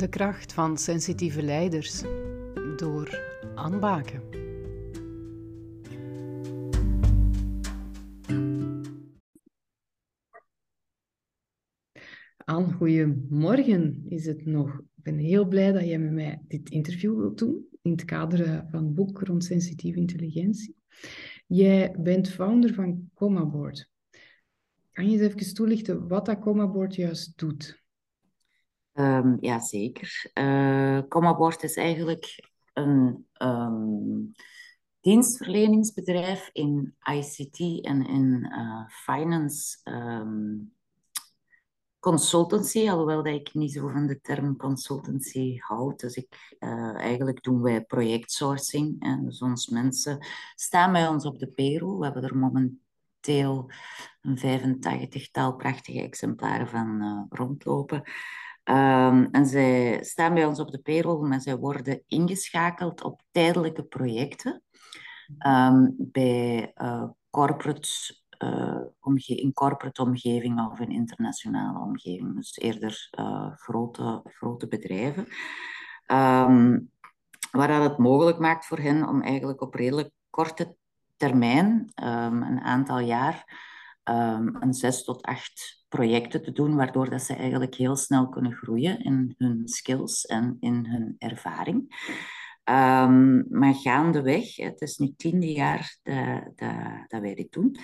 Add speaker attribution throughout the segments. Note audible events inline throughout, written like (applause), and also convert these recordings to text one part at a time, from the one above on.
Speaker 1: De kracht van sensitieve leiders door Anne Baken. Anne, goedemorgen is het nog. Ik ben heel blij dat jij met mij dit interview wilt doen in het kader van het boek rond sensitieve intelligentie. Jij bent founder van ComaBoard. Kan je eens even toelichten wat dat ComaBoard juist doet?
Speaker 2: Um, ja, zeker. Uh, is eigenlijk een um, dienstverleningsbedrijf in ICT en in uh, finance um, consultancy, alhoewel dat ik niet zo van de term consultancy houd. Dus ik, uh, eigenlijk doen wij projectsourcing. En dus ons mensen staan bij ons op de payroll. We hebben er momenteel een 85-tal prachtige exemplaren van rondlopen. Um, en zij staan bij ons op de payroll, maar zij worden ingeschakeld op tijdelijke projecten um, bij uh, corporate, uh, in corporate omgeving of in internationale omgeving. Dus eerder uh, grote, grote bedrijven. Um, waar het mogelijk maakt voor hen om eigenlijk op redelijk korte termijn, een aantal jaar, een zes tot acht projecten te doen, waardoor dat ze eigenlijk heel snel kunnen groeien in hun skills en in hun ervaring. Um, maar gaandeweg, het is nu tiende jaar dat, dat, wij dit doen,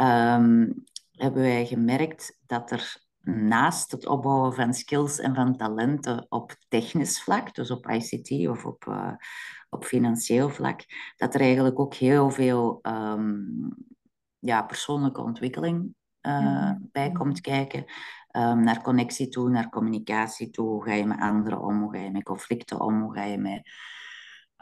Speaker 2: um, hebben wij gemerkt dat er naast het opbouwen van skills en van talenten op technisch vlak, dus op ICT of op, uh, op financieel vlak, dat er eigenlijk ook heel veel ja, persoonlijke ontwikkeling uh, bij komt kijken. Um, naar connectie toe, naar communicatie toe. Hoe ga je met anderen om? Hoe ga je met conflicten om? Hoe ga je met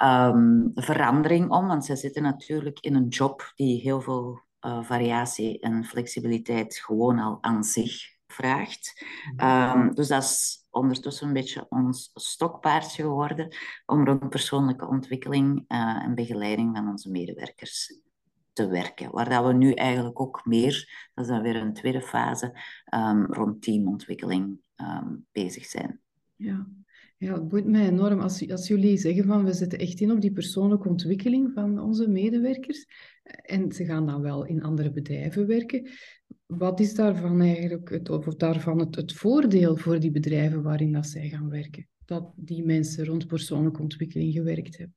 Speaker 2: um, verandering om? Want ze zitten natuurlijk in een job die heel veel uh, variatie en flexibiliteit gewoon al aan zich vraagt. Um, dus dat is ondertussen een beetje ons stokpaardje geworden om rond persoonlijke ontwikkeling uh, en begeleiding van onze medewerkers te werken. Waar dat we nu eigenlijk ook meer, dat is dan weer een tweede fase, um, rond teamontwikkeling um, bezig zijn.
Speaker 1: Ja. Ja, het boeit mij enorm als, als jullie zeggen van we zetten echt in op die persoonlijke ontwikkeling van onze medewerkers en ze gaan dan wel in andere bedrijven werken. Wat is daarvan eigenlijk het, of daarvan het, het voordeel voor die bedrijven waarin dat zij gaan werken? Dat die mensen rond persoonlijke ontwikkeling gewerkt hebben?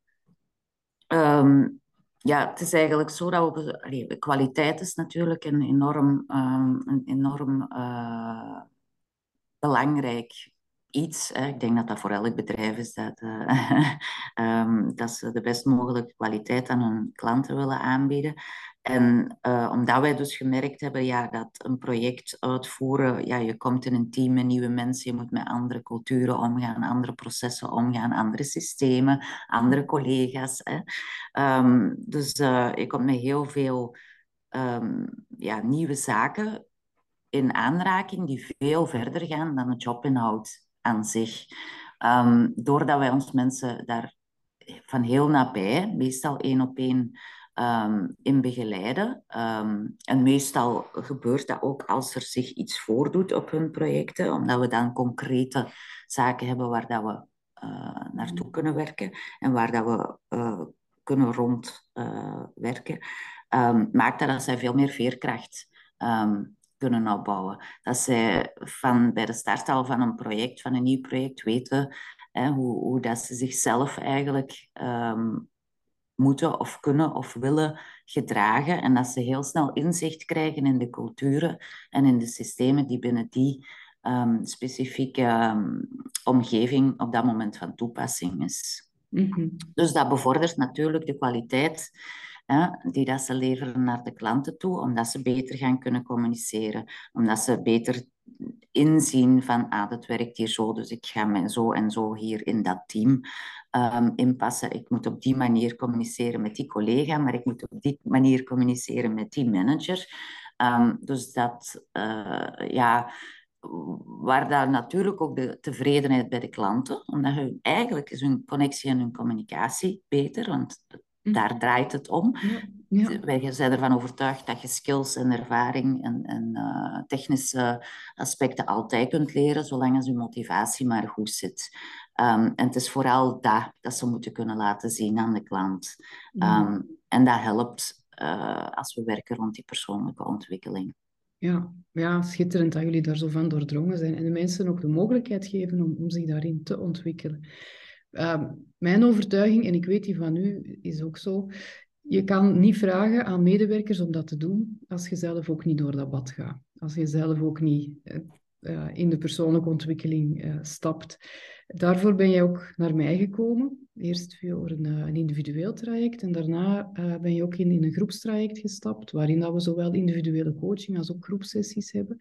Speaker 2: Um, ja, het is eigenlijk zo dat we... Kwaliteit is natuurlijk een enorm, um, een enorm uh, belangrijk iets. Hè. Ik denk dat dat voor elk bedrijf is dat, uh, um, (laughs) dat ze de best mogelijke kwaliteit aan hun klanten willen aanbieden. En uh, omdat wij dus gemerkt hebben ja, dat een project uitvoeren, ja, je komt in een team met nieuwe mensen, je moet met andere culturen omgaan, andere processen omgaan, andere systemen, andere collega's. Hè. Um, dus uh, je komt met heel veel um, ja, nieuwe zaken in aanraking die veel verder gaan dan het jobinhoud aan zich. Um, doordat wij ons mensen daar van heel nabij, meestal één op één, um, in begeleiden. Um, en meestal gebeurt dat ook als er zich iets voordoet op hun projecten, omdat we dan concrete zaken hebben waar dat we uh, naartoe kunnen werken en waar dat we uh, kunnen rondwerken. Uh, um, maakt dat dat zij veel meer veerkracht kunnen opbouwen. Dat zij van bij de start al van een project, van een nieuw project, weten hè, hoe, hoe dat ze zichzelf eigenlijk um, moeten of kunnen of willen gedragen. En dat ze heel snel inzicht krijgen in de culturen en in de systemen die binnen die um, specifieke um, omgeving op dat moment van toepassing is. Mm -hmm. Dus dat bevordert natuurlijk de kwaliteit hè, die dat ze leveren naar de klanten toe, omdat ze beter gaan kunnen communiceren, omdat ze beter inzien van, ah, dat werkt hier zo, dus ik ga me zo en zo hier in dat team um, inpassen. Ik moet op die manier communiceren met die collega, maar ik moet op die manier communiceren met die manager. Um, dus dat, uh, ja, waar daar natuurlijk ook de tevredenheid bij de klanten, omdat hun, eigenlijk is hun connectie en hun communicatie beter, want daar draait het om.
Speaker 1: Ja.
Speaker 2: Wij zijn ervan overtuigd dat je skills en ervaring en, en uh, technische aspecten altijd kunt leren, zolang als je motivatie maar goed zit. Um, en het is vooral dat dat ze moeten kunnen laten zien aan de klant. Um, en dat helpt uh, als we werken rond die persoonlijke ontwikkeling.
Speaker 1: Ja, ja, schitterend dat jullie daar zo van doordrongen zijn en de mensen ook de mogelijkheid geven om, om zich daarin te ontwikkelen. Uh, mijn overtuiging, en ik weet die van u, is ook zo. Je kan niet vragen aan medewerkers om dat te doen als je zelf ook niet door dat bad gaat. Als je zelf ook niet uh, in de persoonlijke ontwikkeling uh, stapt. Daarvoor ben je ook naar mij gekomen. Eerst voor een, een individueel traject en daarna ben je ook in, een groepstraject gestapt, waarin dat we zowel individuele coaching als ook groepsessies hebben.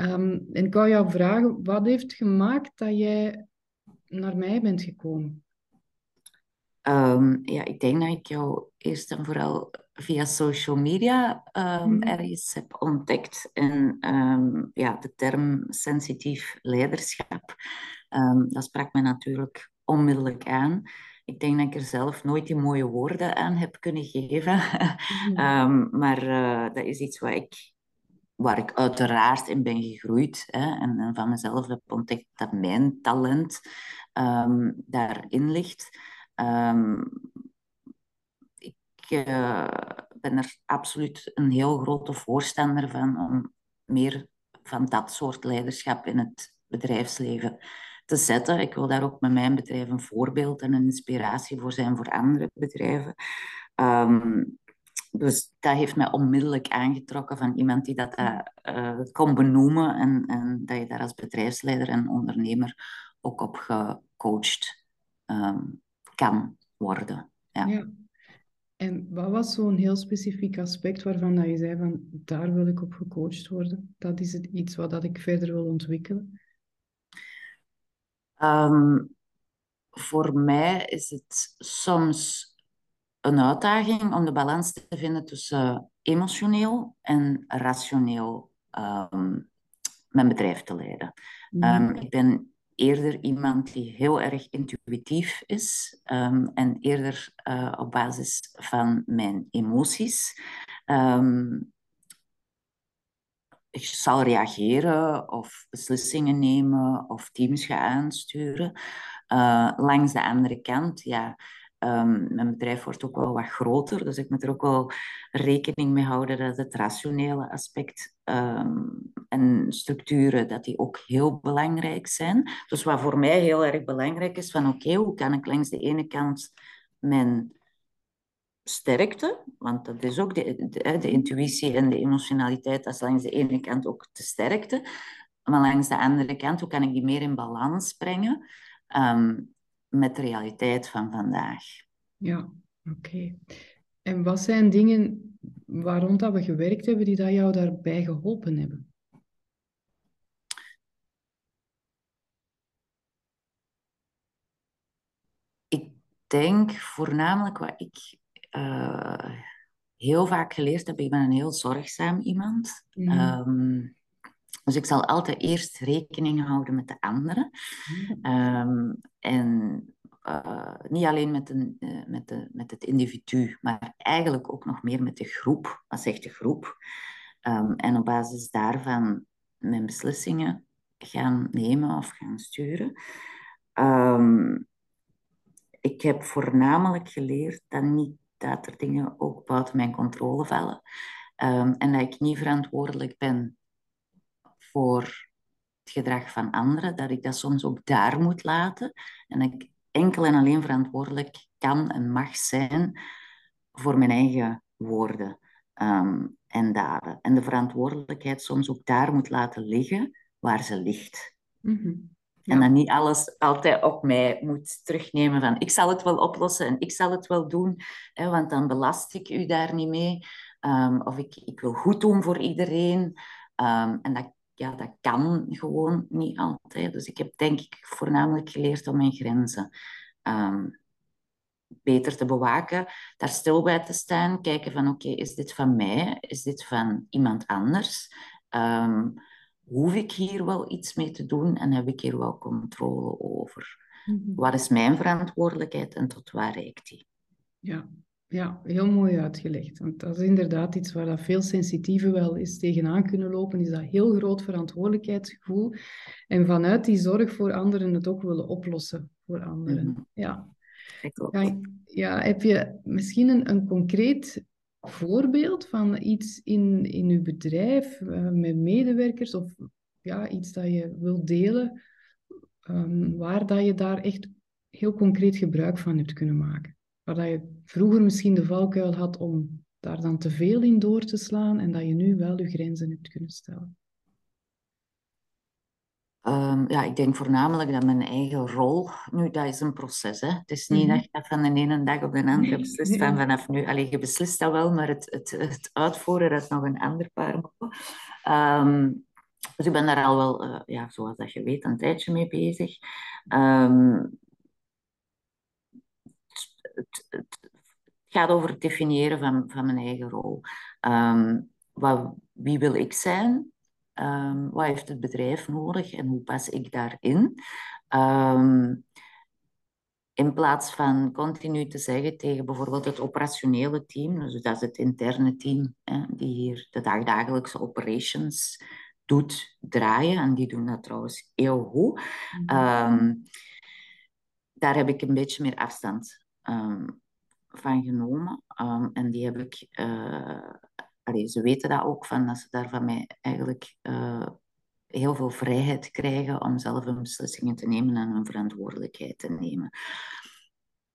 Speaker 1: Um, en ik wou jou vragen, wat heeft gemaakt dat jij naar mij bent gekomen?
Speaker 2: Um, ja, ik denk dat ik jou eerst en vooral via social media um, mm. ergens heb ontdekt. En um, ja, de term sensitief leiderschap, dat sprak me natuurlijk onmiddellijk aan. Ik denk dat ik er zelf nooit die mooie woorden aan heb kunnen geven. Mm. (laughs) maar uh, dat is iets wat ik waar ik uiteraard in ben gegroeid hè, en, en, van mezelf heb ontdekt dat mijn talent um, daarin ligt. Um, ik uh, ben er absoluut een heel grote voorstander van om meer van dat soort leiderschap in het bedrijfsleven te zetten. Ik wil daar ook met mijn bedrijf een voorbeeld en een inspiratie voor zijn voor andere bedrijven. Um, dus dat heeft mij onmiddellijk aangetrokken van iemand die dat uh, kon benoemen en, en dat je daar als bedrijfsleider en ondernemer ook op gecoacht um, kan worden. Ja. ja.
Speaker 1: En wat was zo'n heel specifiek aspect waarvan dat je zei van daar wil ik op gecoacht worden? Dat is het iets wat dat ik verder wil ontwikkelen?
Speaker 2: Um, voor mij is het soms een uitdaging om de balans te vinden tussen emotioneel en rationeel um, mijn bedrijf te leiden. Um, ik ben eerder iemand die heel erg intuïtief is um, en eerder uh, op basis van mijn emoties. Um, ik zal reageren of beslissingen nemen of teams gaan aansturen. Uh, langs de andere kant, ja, Um, mijn bedrijf wordt ook wel wat groter, dus ik moet er ook wel rekening mee houden dat het rationele aspect um, en structuren, dat die ook heel belangrijk zijn. Dus wat voor mij heel erg belangrijk is, van oké, hoe kan ik langs de ene kant mijn sterkte, want dat is ook de, de, de, intuïtie en de emotionaliteit, dat is langs de ene kant ook de sterkte, maar langs de andere kant, hoe kan ik die meer in balans brengen? Um, met de realiteit van vandaag.
Speaker 1: Ja, oké. En wat zijn dingen waarom dat we gewerkt hebben die dat jou daarbij geholpen hebben?
Speaker 2: Ik denk voornamelijk wat ik uh, heel vaak geleerd heb. Ik ben een heel zorgzaam iemand. Mm. Dus ik zal altijd eerst rekening houden met de anderen. Um, en uh, niet alleen met, een, uh, met, de, met het individu, maar eigenlijk ook nog meer met de groep. Wat zegt de groep? Um, en op basis daarvan mijn beslissingen gaan nemen of gaan sturen. Um, ik heb voornamelijk geleerd dat, niet, dat er dingen ook buiten mijn controle vallen. en dat ik niet verantwoordelijk ben voor het gedrag van anderen, dat ik dat soms ook daar moet laten en dat ik enkel en alleen verantwoordelijk kan en mag zijn voor mijn eigen woorden um, en daden. En de verantwoordelijkheid soms ook daar moet laten liggen waar ze ligt. Mm -hmm. En dan niet alles altijd op mij moet terugnemen van ik zal het wel oplossen en ik zal het wel doen, hè, want dan belast ik u daar niet mee. Um, of ik, ik wil goed doen voor iedereen. Um, en dat ja, dat kan gewoon niet altijd. Dus ik heb denk ik voornamelijk geleerd om mijn grenzen um, beter te bewaken, daar stil bij te staan, kijken van oké, is dit van mij? Is dit van iemand anders? Um, hoef ik hier wel iets mee te doen en heb ik hier wel controle over? Mm -hmm. Wat is mijn verantwoordelijkheid en tot waar reikt die?
Speaker 1: Ja, ja, heel mooi uitgelegd. Want dat is inderdaad iets waar dat veel sensitieven wel eens tegenaan kunnen lopen, is dat heel groot verantwoordelijkheidsgevoel. En vanuit die zorg voor anderen het ook willen oplossen voor anderen. Mhm. Ja. Ja, ja, heb je misschien een, een concreet voorbeeld van iets in, in uw bedrijf uh, met medewerkers of ja, iets dat je wilt delen, um, waar dat je daar echt heel concreet gebruik van hebt kunnen maken? Waar dat je vroeger misschien de valkuil had om daar dan te veel in door te slaan en dat je nu wel je grenzen hebt kunnen stellen?
Speaker 2: Um, ja, ik denk voornamelijk dat mijn eigen rol, nu dat is een proces. Hè. Het is niet mm -hmm. dat je dat van de ene dag op de andere beslist van vanaf nu. Alleen je beslist dat wel, maar het, het, het uitvoeren dat is nog een ander paar. Um, dus ik ben daar al wel, uh, ja, zoals dat je weet, een tijdje mee bezig. Um, het, het, gaat over het definiëren van, van mijn eigen rol. wat, wie wil ik zijn? Um, wat heeft het bedrijf nodig en hoe pas ik daarin? Um, in plaats van continu te zeggen tegen bijvoorbeeld het operationele team, dus dat is het interne team, hè, die hier de dagdagelijkse operations doet draaien, en die doen dat trouwens heel goed. Um, daar heb ik een beetje meer afstand van genomen. en die heb ik uh, ze weten dat ook, van, dat ze daar van mij eigenlijk uh, heel veel vrijheid krijgen om zelf hun beslissingen te nemen en hun verantwoordelijkheid te nemen.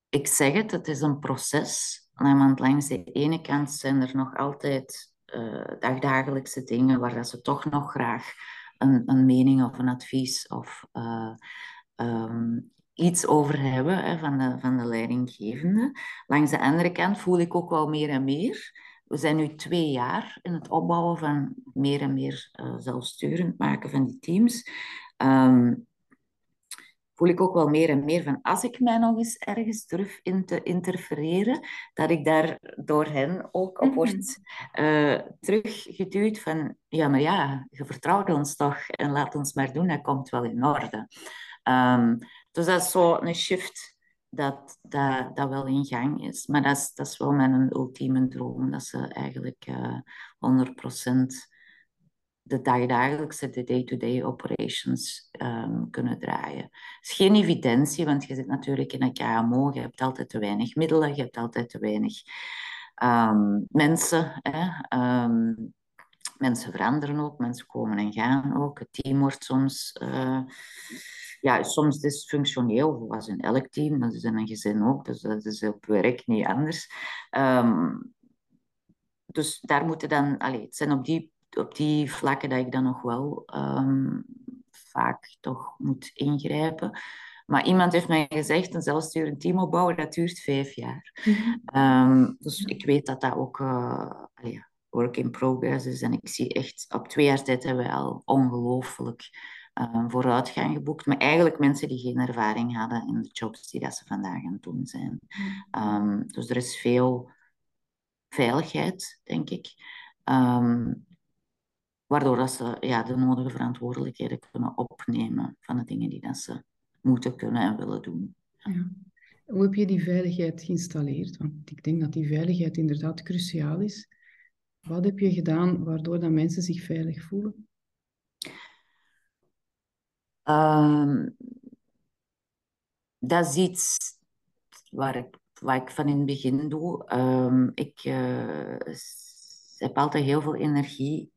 Speaker 2: Ik zeg het, het is een proces. Want langs de ene kant zijn er nog altijd uh, dagdagelijkse dingen waar dat ze toch nog graag een, een mening of een advies of uh, iets over hebben hè, van, de, van de leidinggevende. Langs de andere kant voel ik ook wel meer en meer we zijn nu twee jaar in het opbouwen van meer en meer uh, zelfsturend maken van die teams. Um, voel ik ook wel meer en meer van als ik mij nog eens ergens durf in te interfereren, dat ik daar door hen ook op mm word uh, teruggeduwd van ja, maar ja, je vertrouwt ons toch en laat ons maar doen, dat komt wel in orde. Um, dus dat is zo een shift dat, dat dat wel in gang is. Maar dat is, dat is wel mijn ultieme droom, dat ze eigenlijk uh, eh, 100% de dagdagelijkse, de day-to-day operations um, kunnen draaien. Het is geen evidentie, want je zit natuurlijk in een KMO, je hebt altijd te weinig middelen, je hebt altijd te weinig um, mensen. Hè? Um, mensen veranderen ook, mensen komen en gaan ook. Het team wordt soms... Uh, ja, soms dysfunctioneel, zoals in elk team. Dat is in een gezin ook, dus dat is op werk niet anders. Um, dus daar moeten dan... Allez, het zijn op die, op die vlakken dat ik dan nog wel um, vaak toch moet ingrijpen. Maar iemand heeft mij gezegd, een zelfsturend team opbouwen, dat duurt vijf jaar. um, dus ik weet dat dat ook uh, work in progress is. En ik zie echt, op twee jaar tijd hebben we al ongelooflijk uh, vooruitgang geboekt. Maar eigenlijk mensen die geen ervaring hadden in de jobs die dat ze vandaag aan het doen zijn. Um, dus er is veel veiligheid, denk ik. Um, waardoor dat ze ja, de nodige verantwoordelijkheden kunnen opnemen van de dingen die dat ze moeten kunnen en willen doen. Ja.
Speaker 1: Hoe heb je die veiligheid geïnstalleerd? Want ik denk dat die veiligheid inderdaad cruciaal is. Wat heb je gedaan waardoor dat mensen zich veilig voelen?
Speaker 2: Um, dat is iets waar ik, waar ik van in het begin doe. Um, ik uh, heb altijd heel veel energie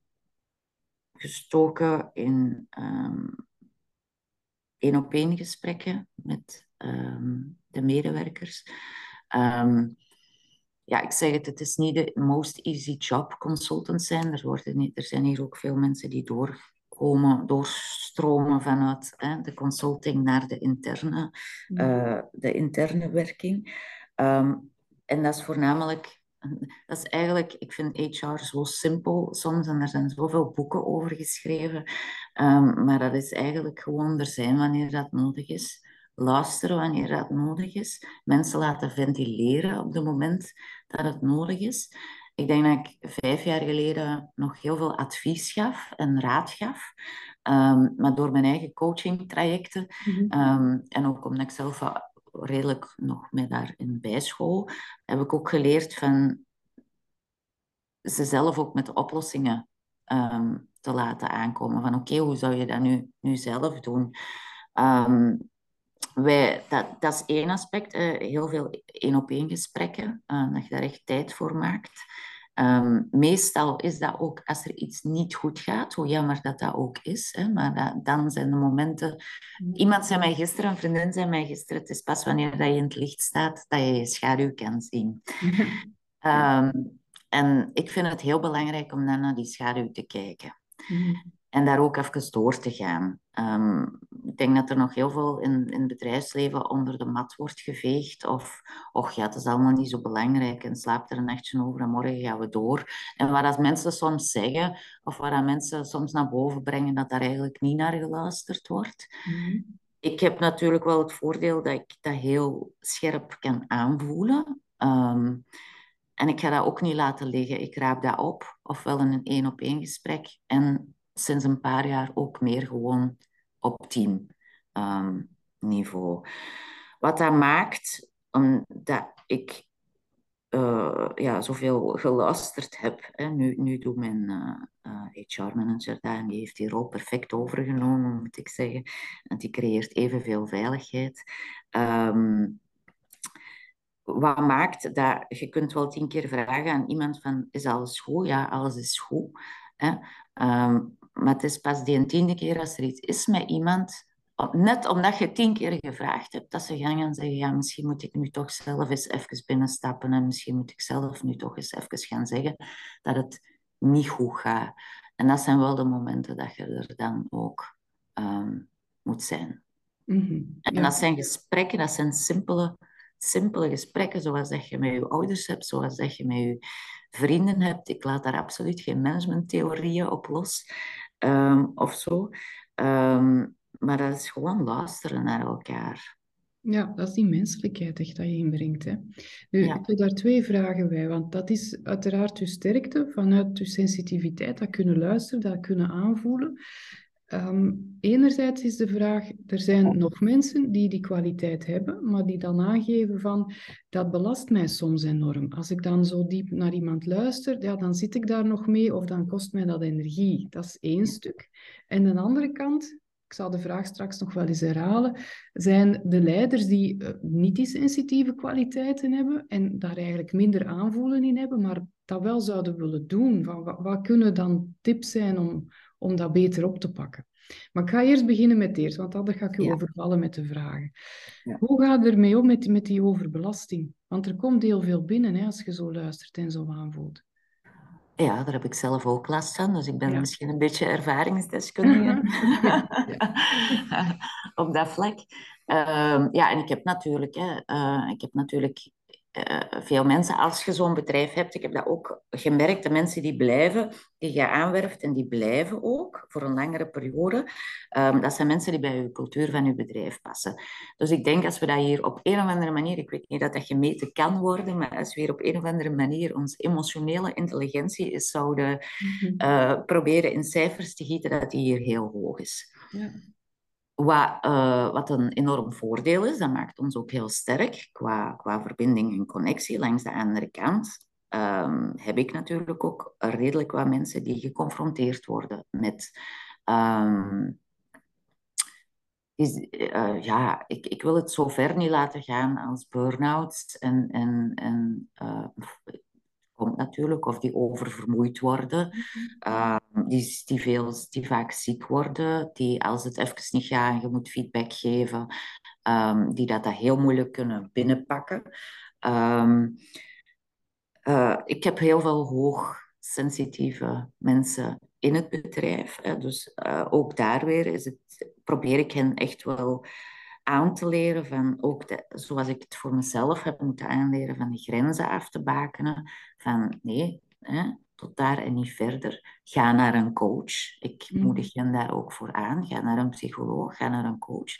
Speaker 2: gestoken in um, één op één gesprekken met de medewerkers. ja, ik zeg het, het is niet de most easy job consultant zijn. Er, worden er zijn hier ook veel mensen die door komen doorstromen vanuit hè, de consulting naar de interne, uh, de interne werking. Um, en dat is voornamelijk, dat is eigenlijk, ik vind HR zo simpel soms en er zijn zoveel boeken over geschreven, um, maar dat is eigenlijk gewoon er zijn wanneer dat nodig is. Luisteren wanneer dat nodig is. Mensen laten ventileren op het moment dat het nodig is. Ik denk dat ik vijf jaar geleden nog heel veel advies gaf en raad gaf. Um, maar door mijn eigen coaching trajecten mm -hmm. um, en ook omdat ik zelf redelijk nog met daarin bijschool, heb ik ook geleerd van ze zelf ook met oplossingen ehm, te laten aankomen. Van oké, hoe zou je dat nu, nu zelf doen? Wij, dat, dat is één aspect. heel veel één-op-één gesprekken, uh, dat je daar echt tijd voor maakt. Um, meestal is dat ook als er iets niet goed gaat, hoe jammer dat dat ook is. Hè, maar dat, dan zijn de momenten. Iemand zei mij gisteren, een vriendin zei mij gisteren: het is pas wanneer dat je in het licht staat dat je je schaduw kan zien. (laughs) um, en ik vind het heel belangrijk om dan naar die schaduw te kijken. Mm. En daar ook even door te gaan. Um, ik denk dat er nog heel veel in, in het bedrijfsleven onder de mat wordt geveegd. Of, och ja, het is allemaal niet zo belangrijk en slaap er een nachtje over en morgen gaan we door. En waar dat mensen soms zeggen, of waar dat mensen soms naar boven brengen, dat daar eigenlijk niet naar geluisterd wordt. Mm. Ik heb natuurlijk wel het voordeel dat ik dat heel scherp kan aanvoelen. Um, en ik ga dat ook niet laten liggen. Ik raap dat op, ofwel in een één-op-één gesprek. En sinds een paar jaar ook meer gewoon op teamniveau. Um, Wat dat maakt, omdat ik uh, ja, zoveel geluisterd heb. Hè. Nu, nu doet mijn uh, uh, HR-manager dat en die heeft die rol perfect overgenomen, moet ik zeggen. En die creëert evenveel veiligheid. Um, wat maakt dat je kunt wel tien keer vragen aan iemand van is alles goed? Ja, alles is goed. Hè? Um, maar het is pas die tiende keer als er iets is met iemand, net omdat je tien keer gevraagd hebt, dat ze gaan zeggen, ja, misschien moet ik nu toch zelf eens even binnenstappen en misschien moet ik zelf nu toch eens even gaan zeggen dat het niet goed gaat. En dat zijn wel de momenten dat je er dan ook um, moet zijn. Mm -hmm, En dat zijn gesprekken, dat zijn simpele simpele gesprekken, zoals dat je met je ouders hebt, zoals dat je met je vrienden hebt. Ik laat daar absoluut geen managementtheorieën op los um, of zo. Um, maar dat is gewoon luisteren naar elkaar.
Speaker 1: Ja, dat is die menselijkheid echt dat je inbrengt. Hè. Nu, Ik heb daar twee vragen bij, want dat is uiteraard je sterkte, vanuit je sensitiviteit, dat kunnen luisteren, dat kunnen aanvoelen. Um, enerzijds is de vraag, er zijn nog mensen die die kwaliteit hebben, maar die dan aangeven van, dat belast mij soms enorm. Als ik dan zo diep naar iemand luister, ja, dan zit ik daar nog mee of dan kost mij dat energie. Dat is één stuk. En de andere kant, ik zal de vraag straks nog wel eens herhalen, zijn de leiders die uh, niet die sensitieve kwaliteiten hebben en daar eigenlijk minder aanvoelen in hebben, maar dat wel zouden willen doen. Van, wat, wat kunnen dan tips zijn om om dat beter op te pakken. Maar ik ga eerst beginnen met eerst, want dan ga ik u overvallen met de vragen. Hoe gaat het ermee om met, met die overbelasting? Want er komt heel veel binnen hè, als je zo luistert en zo aanvoelt.
Speaker 2: Ja, daar heb ik zelf ook last van, dus ik ben misschien een beetje ervaringsdeskundige (laughs) op dat vlak. Uh, ja, en ik heb natuurlijk, hè, uh, ik heb natuurlijk uh, veel mensen, als je zo'n bedrijf hebt, ik heb dat ook gemerkt, de mensen die blijven, die je aanwerft en die blijven ook voor een langere periode, um, dat zijn mensen die bij je cultuur van je bedrijf passen. Dus ik denk als we dat hier op een of andere manier, ik weet niet dat dat gemeten kan worden, maar als we hier op een of andere manier onze emotionele intelligentie zouden uh, proberen in cijfers te gieten, dat die hier heel hoog is. Ja. Wat, uh, wat een enorm voordeel is, dat maakt ons ook heel sterk qua, qua verbinding en connectie. Langs de andere kant um, heb ik natuurlijk ook redelijk wat mensen die geconfronteerd worden met. Um, is, uh, ja, ik, ik wil het zo ver niet laten gaan als burn-outs en, en, en uh, komt natuurlijk, of die oververmoeid worden, uh, die, die, veel, die vaak ziek worden, die als het even niet gaat en je moet feedback geven, um, die dat, dat heel moeilijk kunnen binnenpakken. Um, uh, ik heb heel veel hoogsensitieve mensen in het bedrijf. Hè, dus uh, ook daar weer is het, probeer ik hen echt wel aan te leren van ook de, zoals ik het voor mezelf heb moeten aanleren van de grenzen af te bakenen van nee, hè, tot daar en niet verder. Ga naar een coach. Ik mm. moedig hen daar ook voor aan. Ga naar een psycholoog, ga naar een coach.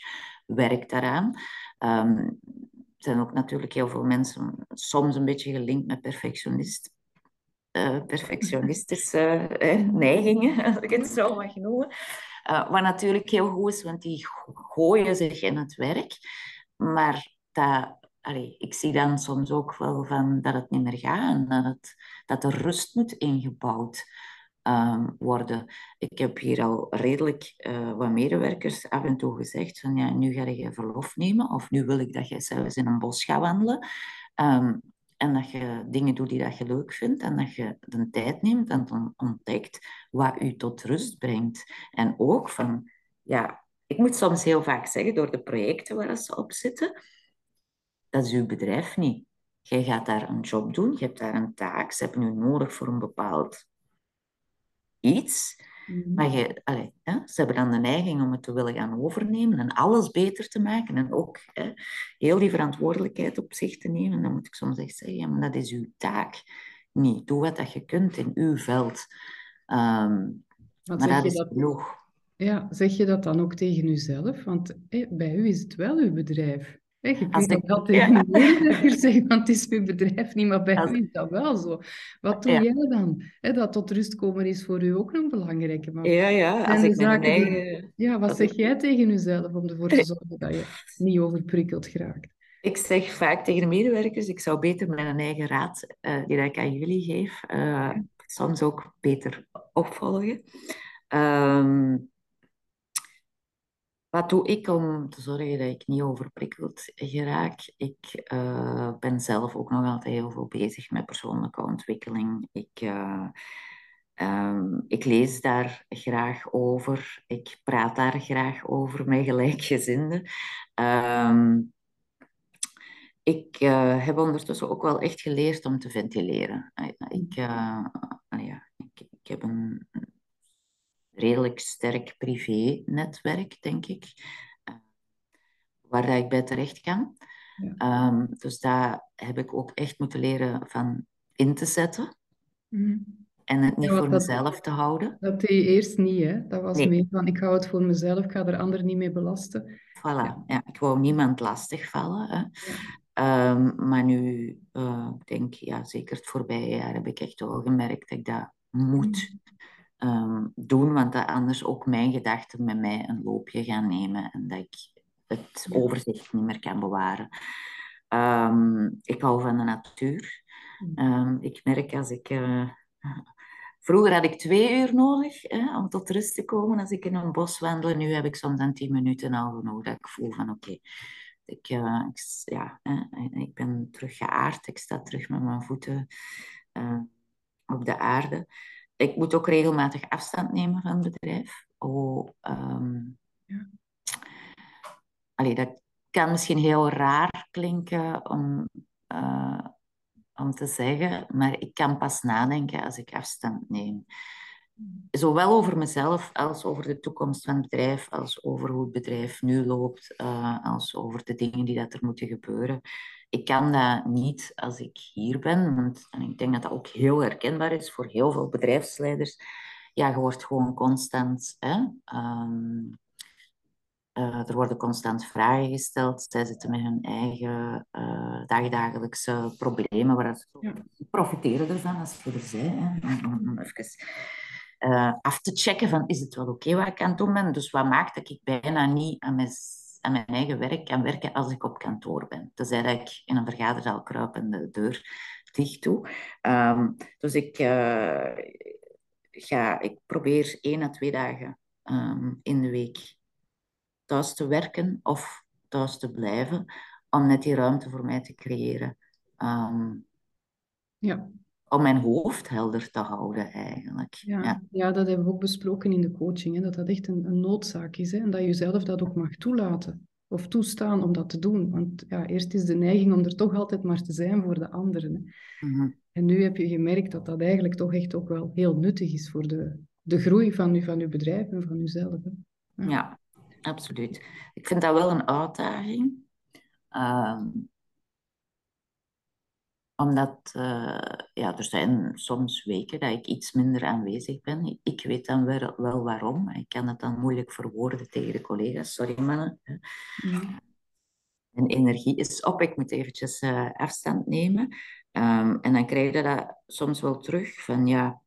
Speaker 2: Werk daaraan. Um, er zijn ook natuurlijk heel veel mensen soms een beetje gelinkt met perfectionist. Uh, perfectionistische uh, neigingen, als ik het zo mag noemen. Uh, wat natuurlijk heel goed is, want die gooien zich in het werk. Maar dat, ik zie dan soms ook wel van dat het niet meer gaat en dat, dat er rust moet ingebouwd um, worden. Ik heb hier al redelijk uh, wat medewerkers af en toe gezegd van ja, nu ga je verlof nemen of nu wil ik dat je zelfs in een bos gaat wandelen. Um, en dat je dingen doet die dat je leuk vindt en dat je de tijd neemt en ontdekt wat u tot rust brengt. En ook van, ja, ik moet soms heel vaak zeggen, door de projecten waar ze op zitten, dat is uw bedrijf niet. Jij gaat daar een job doen, je hebt daar een taak, ze hebben u nodig voor een bepaald iets. Mhm. Maar je, allez, hè, ze hebben dan de neiging om het te willen gaan overnemen en alles beter te maken. En ook hè, heel die verantwoordelijkheid op zich te nemen. Dan moet ik soms echt zeggen, ja, maar dat is uw taak niet. Doe wat dat je kunt in uw veld. Um, maar dat is dat, genoeg.
Speaker 1: Ja, zeg je dat dan ook tegen uzelf? Want bij u is het wel uw bedrijf. Je kunt dat wel (laughs) tegen ja. medewerkers zeggen, want het is uw bedrijf niet, maar bij Als... u is dat wel zo. Wat doe jij dan? dat tot rust komen is voor u ook een belangrijke.
Speaker 2: Maar ja, ja. Als ik mijn eigen...
Speaker 1: Ja, wat zeg jij tegen jezelf om ervoor te (laughs) zorgen dat je niet overprikkeld geraakt?
Speaker 2: Ik zeg vaak tegen de medewerkers, ik zou beter mijn eigen raad, uh, die ik aan jullie geef, uh, soms ook beter opvolgen. Um, wat doe ik om te zorgen dat ik niet overprikkeld geraak? Ik uh, ben zelf ook nog altijd heel veel bezig met persoonlijke ontwikkeling. Ik, uh, um, ik lees daar graag over. Ik praat daar graag over met gelijkgezinden. Um, ik uh, heb ondertussen ook wel echt geleerd om te ventileren. Ik, ja, ik heb een redelijk sterk privé-netwerk, denk ik, uh, waar dat ik bij terecht kan. Ja. Um, dus daar heb ik ook echt moeten leren van in te zetten. Mm. En het niet voor mezelf te houden.
Speaker 1: Dat deed je eerst niet, hè? Dat was meer van, ik hou het voor mezelf, ik ga er anderen niet mee belasten.
Speaker 2: Voilà, ja. ik wou niemand lastigvallen. Hè. Um, maar nu, uh, ik denk, ja, zeker het voorbije jaar heb ik echt wel gemerkt dat ik dat moet. Mm um, doen, want dat anders ook mijn gedachten met mij een loopje gaan nemen en dat ik het overzicht niet meer kan bewaren. Um, ik hou van de natuur. Um, ik merk als ik. Uh, (laughs) vroeger had ik twee uur nodig hè, om tot rust te komen als ik in een bos wandel. Nu heb ik soms dan tien minuten al genoeg. Dat ik voel van oké. ik, uh, ik, ja, ik ben terug geaard. Ik sta terug met mijn voeten uh, op de aarde ik moet ook regelmatig afstand nemen van het bedrijf. Oh, um, ja. Allee, dat kan misschien heel raar klinken om, uh, om te zeggen, maar ik kan pas nadenken als ik afstand neem. Zowel over mezelf als over de toekomst van het bedrijf, als over hoe het bedrijf nu loopt, uh, als over de dingen die dat er moeten gebeuren ik kan dat niet als ik hier ben. Want, en ik denk dat dat ook heel herkenbaar is voor heel veel bedrijfsleiders. Ja, je wordt gewoon constant... Hè, um, uh, er worden constant vragen gesteld. Zij zitten met hun eigen uh, dagdagelijkse problemen. Waar ze ja. profiteren ervan als je er bent. Om, om even uh, af te checken van is het wel oké okay wat ik aan het doen ben. Dus wat maakt dat ik bijna niet aan mijn aan mijn eigen werk kan werken als ik op kantoor ben. Tenzij dat ik in een vergaderzaal kruip en de deur dicht doe. Um, dus ik, uh, ga, ik probeer één à twee dagen um, in de week thuis te werken of thuis te blijven, om net die ruimte voor mij te creëren. Um, ja om mijn hoofd helder te houden eigenlijk.
Speaker 1: Ja, ja. dat hebben we ook besproken in de coaching, hè, dat dat echt een, een noodzaak is hè, en dat je zelf dat ook mag toelaten of toestaan om dat te doen. Want ja, eerst is de neiging om er toch altijd maar te zijn voor de anderen. Mhm. En nu heb je gemerkt dat dat eigenlijk toch echt ook wel heel nuttig is voor de, de groei van, u, van uw bedrijf en van uzelf.
Speaker 2: Ja. ja. absoluut. Ik vind dat wel een uitdaging. Ehm, omdat uh, ja, er zijn soms weken dat ik iets minder aanwezig ben. Ik weet dan wel, wel waarom. Ik kan het dan moeilijk verwoorden tegen de collega's. Sorry mannen. Mijn energie is op. Ik moet eventjes uh, afstand nemen. Um, en dan krijg je dat soms wel terug. Van ja,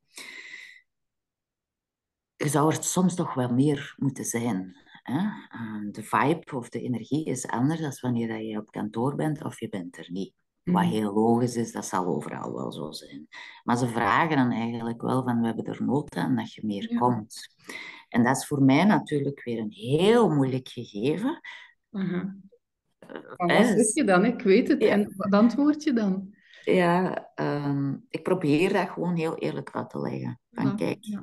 Speaker 2: je zou er soms toch wel meer moeten zijn. Hè? Ehm, de vibe of de energie is anders dan wanneer je op kantoor bent of je bent er niet. Wat
Speaker 1: Mhm.
Speaker 2: heel logisch is, dat zal overal wel zo zijn. Maar ze vragen dan eigenlijk wel van, we hebben er nood aan dat je meer
Speaker 1: Ja.
Speaker 2: komt. En dat is voor mij natuurlijk weer een heel moeilijk gegeven.
Speaker 1: Maar
Speaker 2: Hè,
Speaker 1: wat zeg je dan? Ik weet het.
Speaker 2: Ja.
Speaker 1: En wat antwoord je dan?
Speaker 2: Ja, ehm, ik probeer dat gewoon heel eerlijk uit te leggen. Van
Speaker 1: Ja,
Speaker 2: kijk,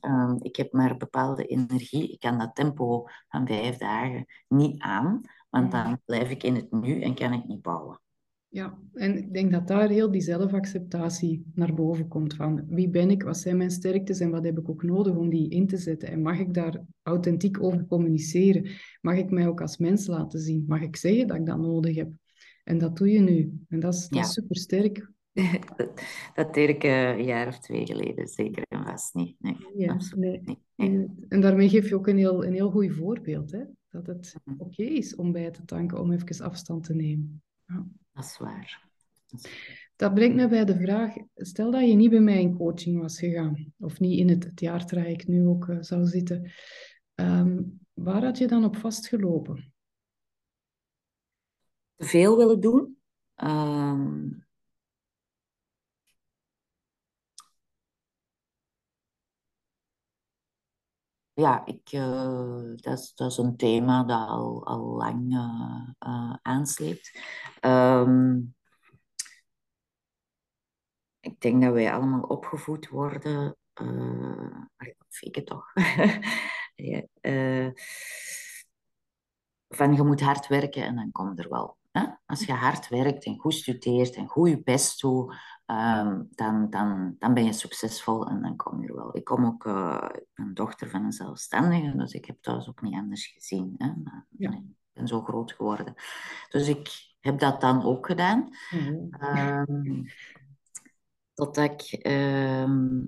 Speaker 2: ehm, ik heb maar bepaalde energie. Ik kan dat tempo van vijf dagen niet aan, want
Speaker 1: Mhm.
Speaker 2: dan blijf ik in het nu en kan ik niet bouwen.
Speaker 1: Ja, en ik denk dat daar heel die zelfacceptatie naar boven komt van wie ben ik, wat zijn mijn sterktes en wat heb ik ook nodig om die in te zetten. En mag ik daar authentiek over communiceren? Mag ik mij ook als mens laten zien? Mag ik zeggen dat ik dat nodig heb? En dat doe je nu. En dat is,
Speaker 2: Ja.
Speaker 1: super sterk. (laughs)
Speaker 2: Dat, deed ik eh, een jaar of twee geleden zeker en vast niet. Nee,
Speaker 1: Ja,
Speaker 2: absoluut
Speaker 1: nee.
Speaker 2: niet. Nee.
Speaker 1: En daarmee geef je ook een heel, een heel goed voorbeeld, hè? Dat het
Speaker 2: Mhm.
Speaker 1: oké is om bij te tanken, om even afstand te nemen. Ja.
Speaker 2: Dat is waar. Dat is-
Speaker 1: Dat brengt me bij de vraag, stel dat je niet bij mij in coaching was gegaan, of niet in het, het jaartraject nu ook eh, zou zitten, ehm, waar had je dan op vastgelopen?
Speaker 2: Te veel willen doen. Ehm, ja, ik, eh, dat, is, dat is een thema dat al, al lang eh, aansleept. Ehm, ik denk dat wij allemaal opgevoed worden. of ik het toch. (laughs) Van je moet hard werken en dan komt er wel. Als je hard werkt en goed studeert en goed je best doet, ehm, dan, dan, dan ben je succesvol en dan kom je er wel. Ik kom ook, ik ben dochter van een zelfstandige, dus ik heb thuis ook niet anders gezien. Hè? Maar,
Speaker 1: Ja.
Speaker 2: nee, ik ben zo groot geworden. Dus ik heb dat dan ook gedaan.
Speaker 1: Oh,
Speaker 2: Ehm, totdat ik ehm,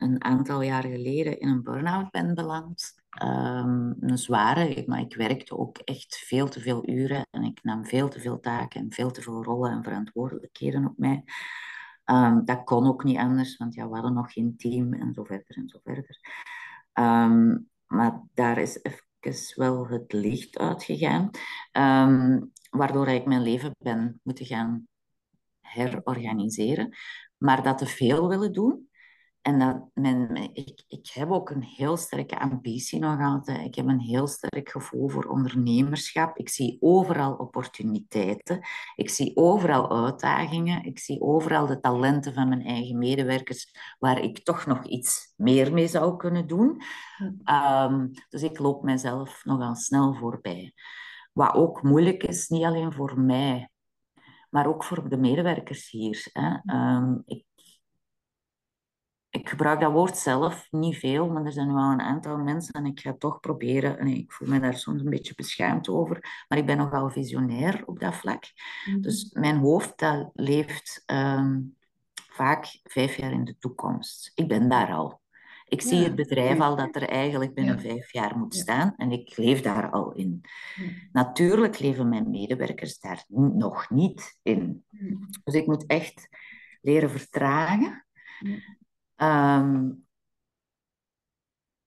Speaker 2: een aantal jaar geleden in een burn-out ben beland. Ehm, een zware, maar ik werkte ook echt veel te veel uren en ik nam veel te veel taken en veel te veel rollen en verantwoordelijkheden op mij. Ehm, dat kon ook niet anders, want ja, we hadden nog geen team en zo verder en zo verder. Ehm, maar daar is even wel het licht uitgegaan, waardoor ik mijn leven ben moeten gaan herorganiseren, maar dat te veel willen doen. En dat mijn- ik, ik heb ook een heel sterke ambitie nog altijd. Ik heb een heel sterk gevoel voor ondernemerschap. Ik zie overal opportuniteiten. Ik zie overal uitdagingen. Ik zie overal de talenten van mijn eigen medewerkers waar ik toch nog iets meer mee zou kunnen doen. Ehm, dus ik loop mezelf nogal snel voorbij. Wat ook moeilijk is, niet alleen voor mij, maar ook voor de medewerkers hier. Hè. Ehm, ik, ik gebruik dat woord zelf niet veel, maar er zijn nu al een aantal mensen en ik ga toch proberen. En ik voel me daar soms een beetje beschaamd over, maar ik ben nogal visionair op dat vlak.
Speaker 1: Mhm.
Speaker 2: Dus mijn hoofd dat leeft ehm, vaak vijf jaar in de toekomst. Ik ben daar al. Ik zie het bedrijf al dat er eigenlijk binnen
Speaker 1: Ja.
Speaker 2: vijf jaar moet
Speaker 1: Ja.
Speaker 2: staan en ik leef daar al in. Natuurlijk leven mijn medewerkers daar nog niet in.
Speaker 1: Mhm.
Speaker 2: Dus ik moet echt leren vertragen Ehm,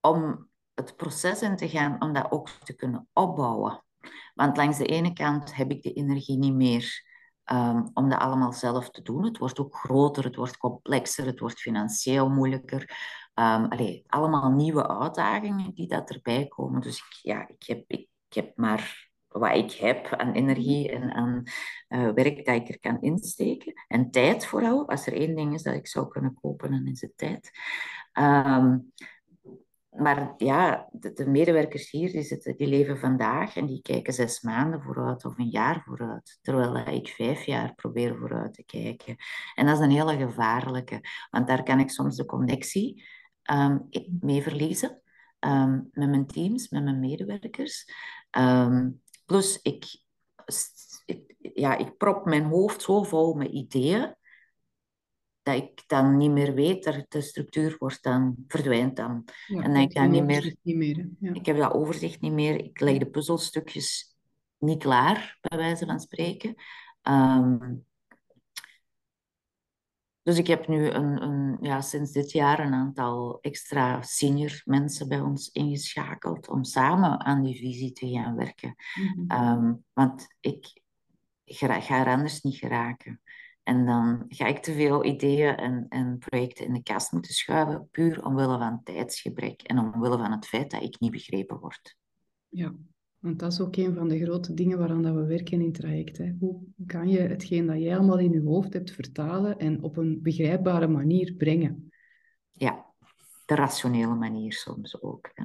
Speaker 2: om het proces in te gaan, om dat ook te kunnen opbouwen. Want langs de ene kant heb ik de energie niet meer ehm, om dat allemaal zelf te doen. Het wordt ook groter, het wordt complexer, het wordt financieel moeilijker. Allee, allemaal nieuwe uitdagingen die dat erbij komen. Dus ik, ja, ik, heb, ik heb maar wat ik heb aan energie en aan eh, werk dat ik er kan insteken. En tijd vooral. Als er één ding is dat ik zou kunnen kopen, dan is het tijd. Ehm, maar ja, de, de medewerkers hier, die, zitten, die leven vandaag en die kijken zes maanden vooruit of een jaar vooruit. Terwijl ik vijf jaar probeer vooruit te kijken. En dat is een hele gevaarlijke, want daar kan ik soms de connectie ehm, mee verliezen. ehm, met mijn teams, met mijn medewerkers. Ehm, plus, ik, ik, ja, ik prop mijn hoofd zo vol met ideeën dat ik dan niet meer weet, dat de structuur wordt dan, verdwijnt dan.
Speaker 1: Ja,
Speaker 2: en
Speaker 1: hebt
Speaker 2: ik dan niet meer,
Speaker 1: niet meer. Ja.
Speaker 2: ik heb dat overzicht niet meer. Ik leg de puzzelstukjes niet klaar, bij wijze van spreken. Ehm, Dus ik heb nu een, een, ja, sinds dit jaar een aantal extra senior mensen bij ons ingeschakeld om samen aan die visie te gaan werken.
Speaker 1: Mhm.
Speaker 2: Ehm, want ik ga, ga er anders niet geraken. En dan ga ik te veel ideeën en, en projecten in de kast moeten schuiven, puur omwille van tijdsgebrek en omwille van het feit dat ik niet begrepen word.
Speaker 1: Ja, want dat is ook een van de grote dingen waaraan dat we werken in het traject. Hè. Hoe kan je hetgeen dat jij allemaal in je hoofd hebt vertalen en op een begrijpbare manier brengen?
Speaker 2: Ja, de rationele manier soms ook. Hè.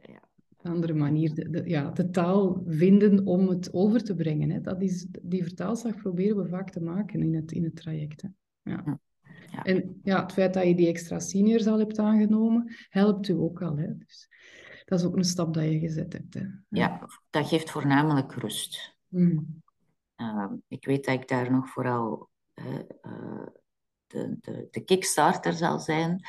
Speaker 1: Ja. Een andere manier, de, de, ja, de taal vinden om het over te brengen. Hè. Dat is, die vertaalslag proberen we vaak te maken in het, in het traject. Hè. Ja.
Speaker 2: Ja.
Speaker 1: En ja, het feit dat je die extra seniors al hebt aangenomen, helpt u ook al. Hè. Dus dat is ook een stap dat je gezet hebt. Hè.
Speaker 2: Ja, dat geeft voornamelijk rust.
Speaker 1: Mm.
Speaker 2: Uh, ik weet dat ik daar nog vooral uh, de, de, de kickstarter zal zijn,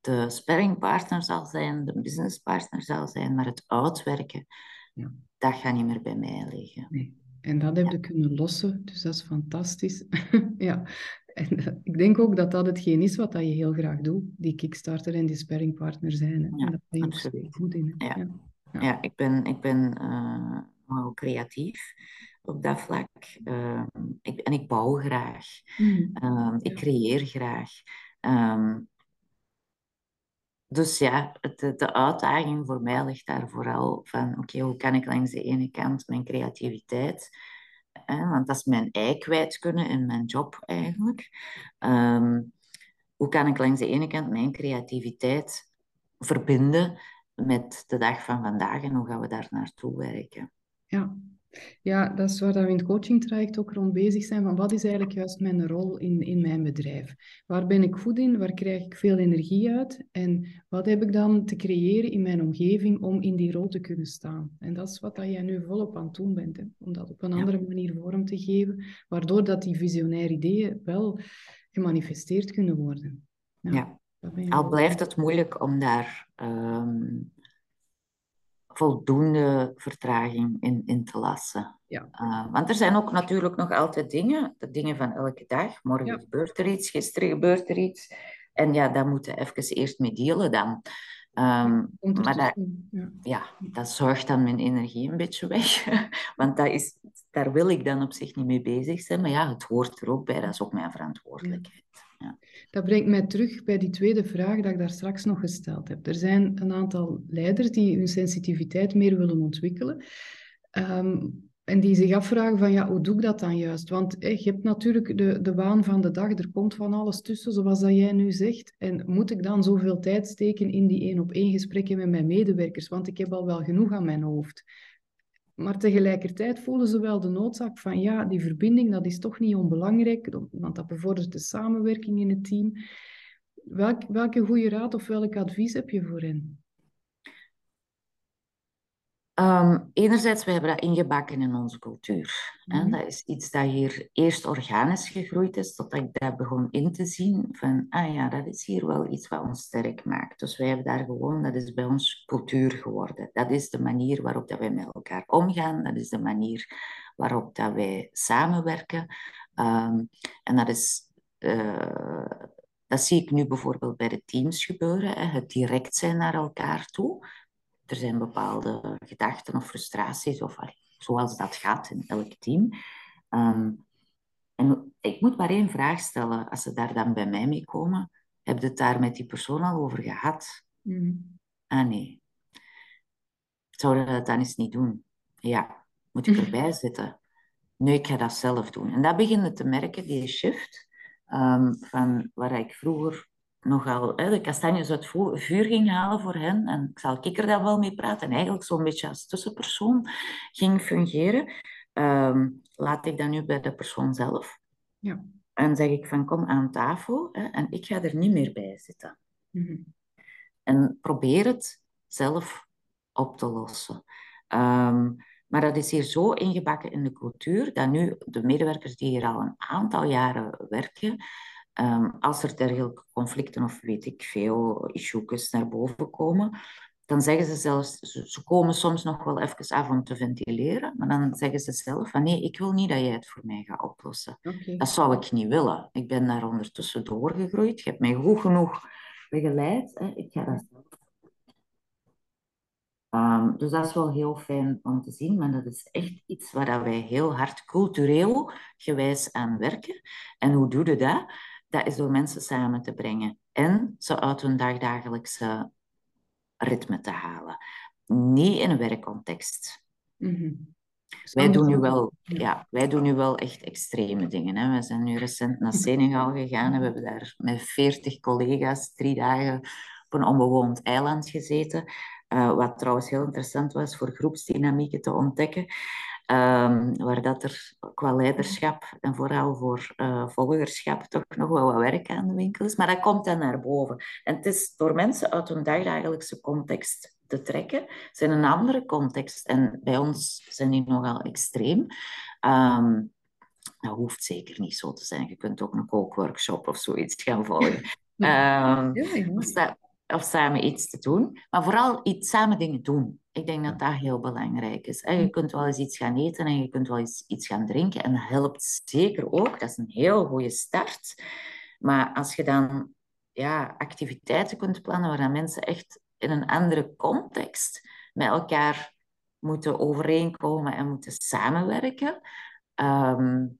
Speaker 2: de sparringpartner zal zijn, de businesspartner zal zijn, maar het uitwerken,
Speaker 1: Ja.
Speaker 2: dat gaat niet meer bij mij liggen.
Speaker 1: Nee. En dat heb je kunnen lossen, dus dat is fantastisch. (laughs) ja. En uh, ik denk ook dat dat hetgeen is wat dat je heel graag doet, die kickstarter en die sparringpartner zijn. Hè.
Speaker 2: Ja,
Speaker 1: en dat ben je goed in.
Speaker 2: Ja.
Speaker 1: Ja.
Speaker 2: Ik ben, ik ben uh, nogal creatief op dat vlak. Uh, ik, en ik bouw graag.
Speaker 1: Mm.
Speaker 2: Um, ik creëer graag. Um, dus ja, de, de uitdaging voor mij ligt daar vooral van, oké, hoe kan ik langs de ene kant mijn creativiteit, want dat is mijn ei kwijt kunnen in mijn job eigenlijk. Um, hoe kan ik langs de ene kant mijn creativiteit verbinden met de dag van vandaag en hoe gaan we daar naartoe werken?
Speaker 1: Ja. Ja, dat is waar we in het coachingtraject ook rond bezig zijn. Van wat is eigenlijk juist mijn rol in, in mijn bedrijf? Waar ben ik goed in? Waar krijg ik veel energie uit? En wat heb ik dan te creëren in mijn omgeving om in die rol te kunnen staan? En dat is wat dat jij nu volop aan het doen bent. Hè? Om dat op een
Speaker 2: Ja.
Speaker 1: andere manier vorm te geven, waardoor dat die visionaire ideeën wel gemanifesteerd kunnen worden.
Speaker 2: Ja. Al blijft het moeilijk om daar ehm, voldoende vertraging in, in te lassen.
Speaker 1: Ja.
Speaker 2: Uh, want er zijn ook natuurlijk nog altijd dingen, de dingen van elke dag. Morgen
Speaker 1: Ja.
Speaker 2: gebeurt er iets, gisteren gebeurt er iets. En ja, daar moeten we even eerst mee dealen dan. Um,
Speaker 1: er
Speaker 2: maar dat,
Speaker 1: ja.
Speaker 2: ja, dat zorgt dan mijn energie een beetje weg. (laughs) Want dat is, daar wil ik dan op zich niet mee bezig zijn. Maar ja, het hoort er ook bij. Dat is ook mijn verantwoordelijkheid.
Speaker 1: Dat brengt mij terug bij die tweede vraag dat ik daar straks nog gesteld heb. Er zijn een aantal leiders die hun sensitiviteit meer willen ontwikkelen. Um, en die zich afvragen van, ja, hoe doe ik dat dan juist? Want je hebt natuurlijk de, de waan van de dag, er komt van alles tussen, zoals dat jij nu zegt. En moet ik dan zoveel tijd steken in die één-op-één gesprekken met mijn medewerkers? Want ik heb al wel genoeg aan mijn hoofd. Maar tegelijkertijd voelen ze wel de noodzaak van, ja, die verbinding, dat is toch niet onbelangrijk, want dat bevordert de samenwerking in het team. Welk, welke goede raad of welk advies heb je voor hen?
Speaker 2: Um, enerzijds, we hebben dat ingebakken in onze cultuur.
Speaker 1: Mhm.
Speaker 2: Dat is iets dat hier eerst organisch gegroeid is, totdat ik dat begon in te zien van, ah ja, dat is hier wel iets wat ons sterk maakt. Dus wij hebben daar gewoon, dat is bij ons cultuur geworden. Dat is de manier waarop dat wij met elkaar omgaan, dat is de manier waarop dat wij samenwerken. Um, en dat is... Uh, dat zie ik nu bijvoorbeeld bij de teams gebeuren, hè, het direct zijn naar elkaar toe er zijn bepaalde gedachten of frustraties, of zoals dat gaat in elk team. Um, en ik moet maar één vraag stellen, als ze daar dan bij mij mee komen, heb je het daar met die persoon al over gehad?
Speaker 1: Mm.
Speaker 2: Ah nee. Zouden we dat dan eens niet doen? Ja. Moet ik (laughs) erbij zitten? Nee, ik ga dat zelf doen. En dat beginnen te merken, die shift, um, van waar ik vroeger nogal hè, de kastanjes uit het vuur ging halen voor hen. En ik zal ik er dan wel mee praten. En eigenlijk zo'n beetje als tussenpersoon ging fungeren. Um, laat ik dat nu bij de persoon zelf.
Speaker 1: Ja.
Speaker 2: En zeg ik van kom aan tafel hè, en ik ga er niet meer bij zitten.
Speaker 1: Mm -hmm.
Speaker 2: En probeer het zelf op te lossen. Um, maar dat is hier zo ingebakken in de cultuur dat nu de medewerkers die hier al een aantal jaren werken, Um, als er dergelijke conflicten of weet ik veel issues naar boven komen, dan zeggen ze zelfs, ze, komen soms nog wel even af om te ventileren, maar dan zeggen ze zelf van nee, ik wil niet dat jij het voor mij gaat oplossen. Dat zou ik niet willen. Ik ben daar ondertussen doorgegroeid. Je hebt mij goed genoeg begeleid. Hè. Ik ga dat um, dus dat is wel heel fijn om te zien, maar dat is echt iets waar wij heel hard cultureel gewijs aan werken. En hoe doe je dat? Dat is door mensen samen te brengen en ze uit hun dagdagelijkse ritme te halen. Niet in een werkcontext. Mm Wij doen, nu wel, ja, wij doen nu wel echt extreme dingen. Hè. We zijn nu recent naar Senegal gegaan en we hebben daar met veertig collega's drie dagen op een onbewoond eiland gezeten. Uh, wat trouwens heel interessant was voor groepsdynamieken te ontdekken. Um, waar dat er qua leiderschap en vooral voor uh, volgerschap toch nog wel wat werk aan de winkel is. Maar dat komt dan naar boven. En het is door mensen uit hun dagdagelijkse context te trekken, zijn een andere context. En bij ons zijn die nogal extreem. Um, dat hoeft zeker niet zo te zijn. Je kunt ook een kookworkshop of zoiets gaan volgen. Um, ja, of samen iets te doen, maar vooral iets, samen dingen doen. Ik denk dat dat heel belangrijk is. Je kunt wel eens iets gaan eten en je kunt wel eens iets gaan drinken en dat helpt zeker ook. Dat is een heel goede start. Maar als je dan ja, activiteiten kunt plannen waar mensen echt in een andere context met elkaar moeten overeenkomen en moeten samenwerken, um,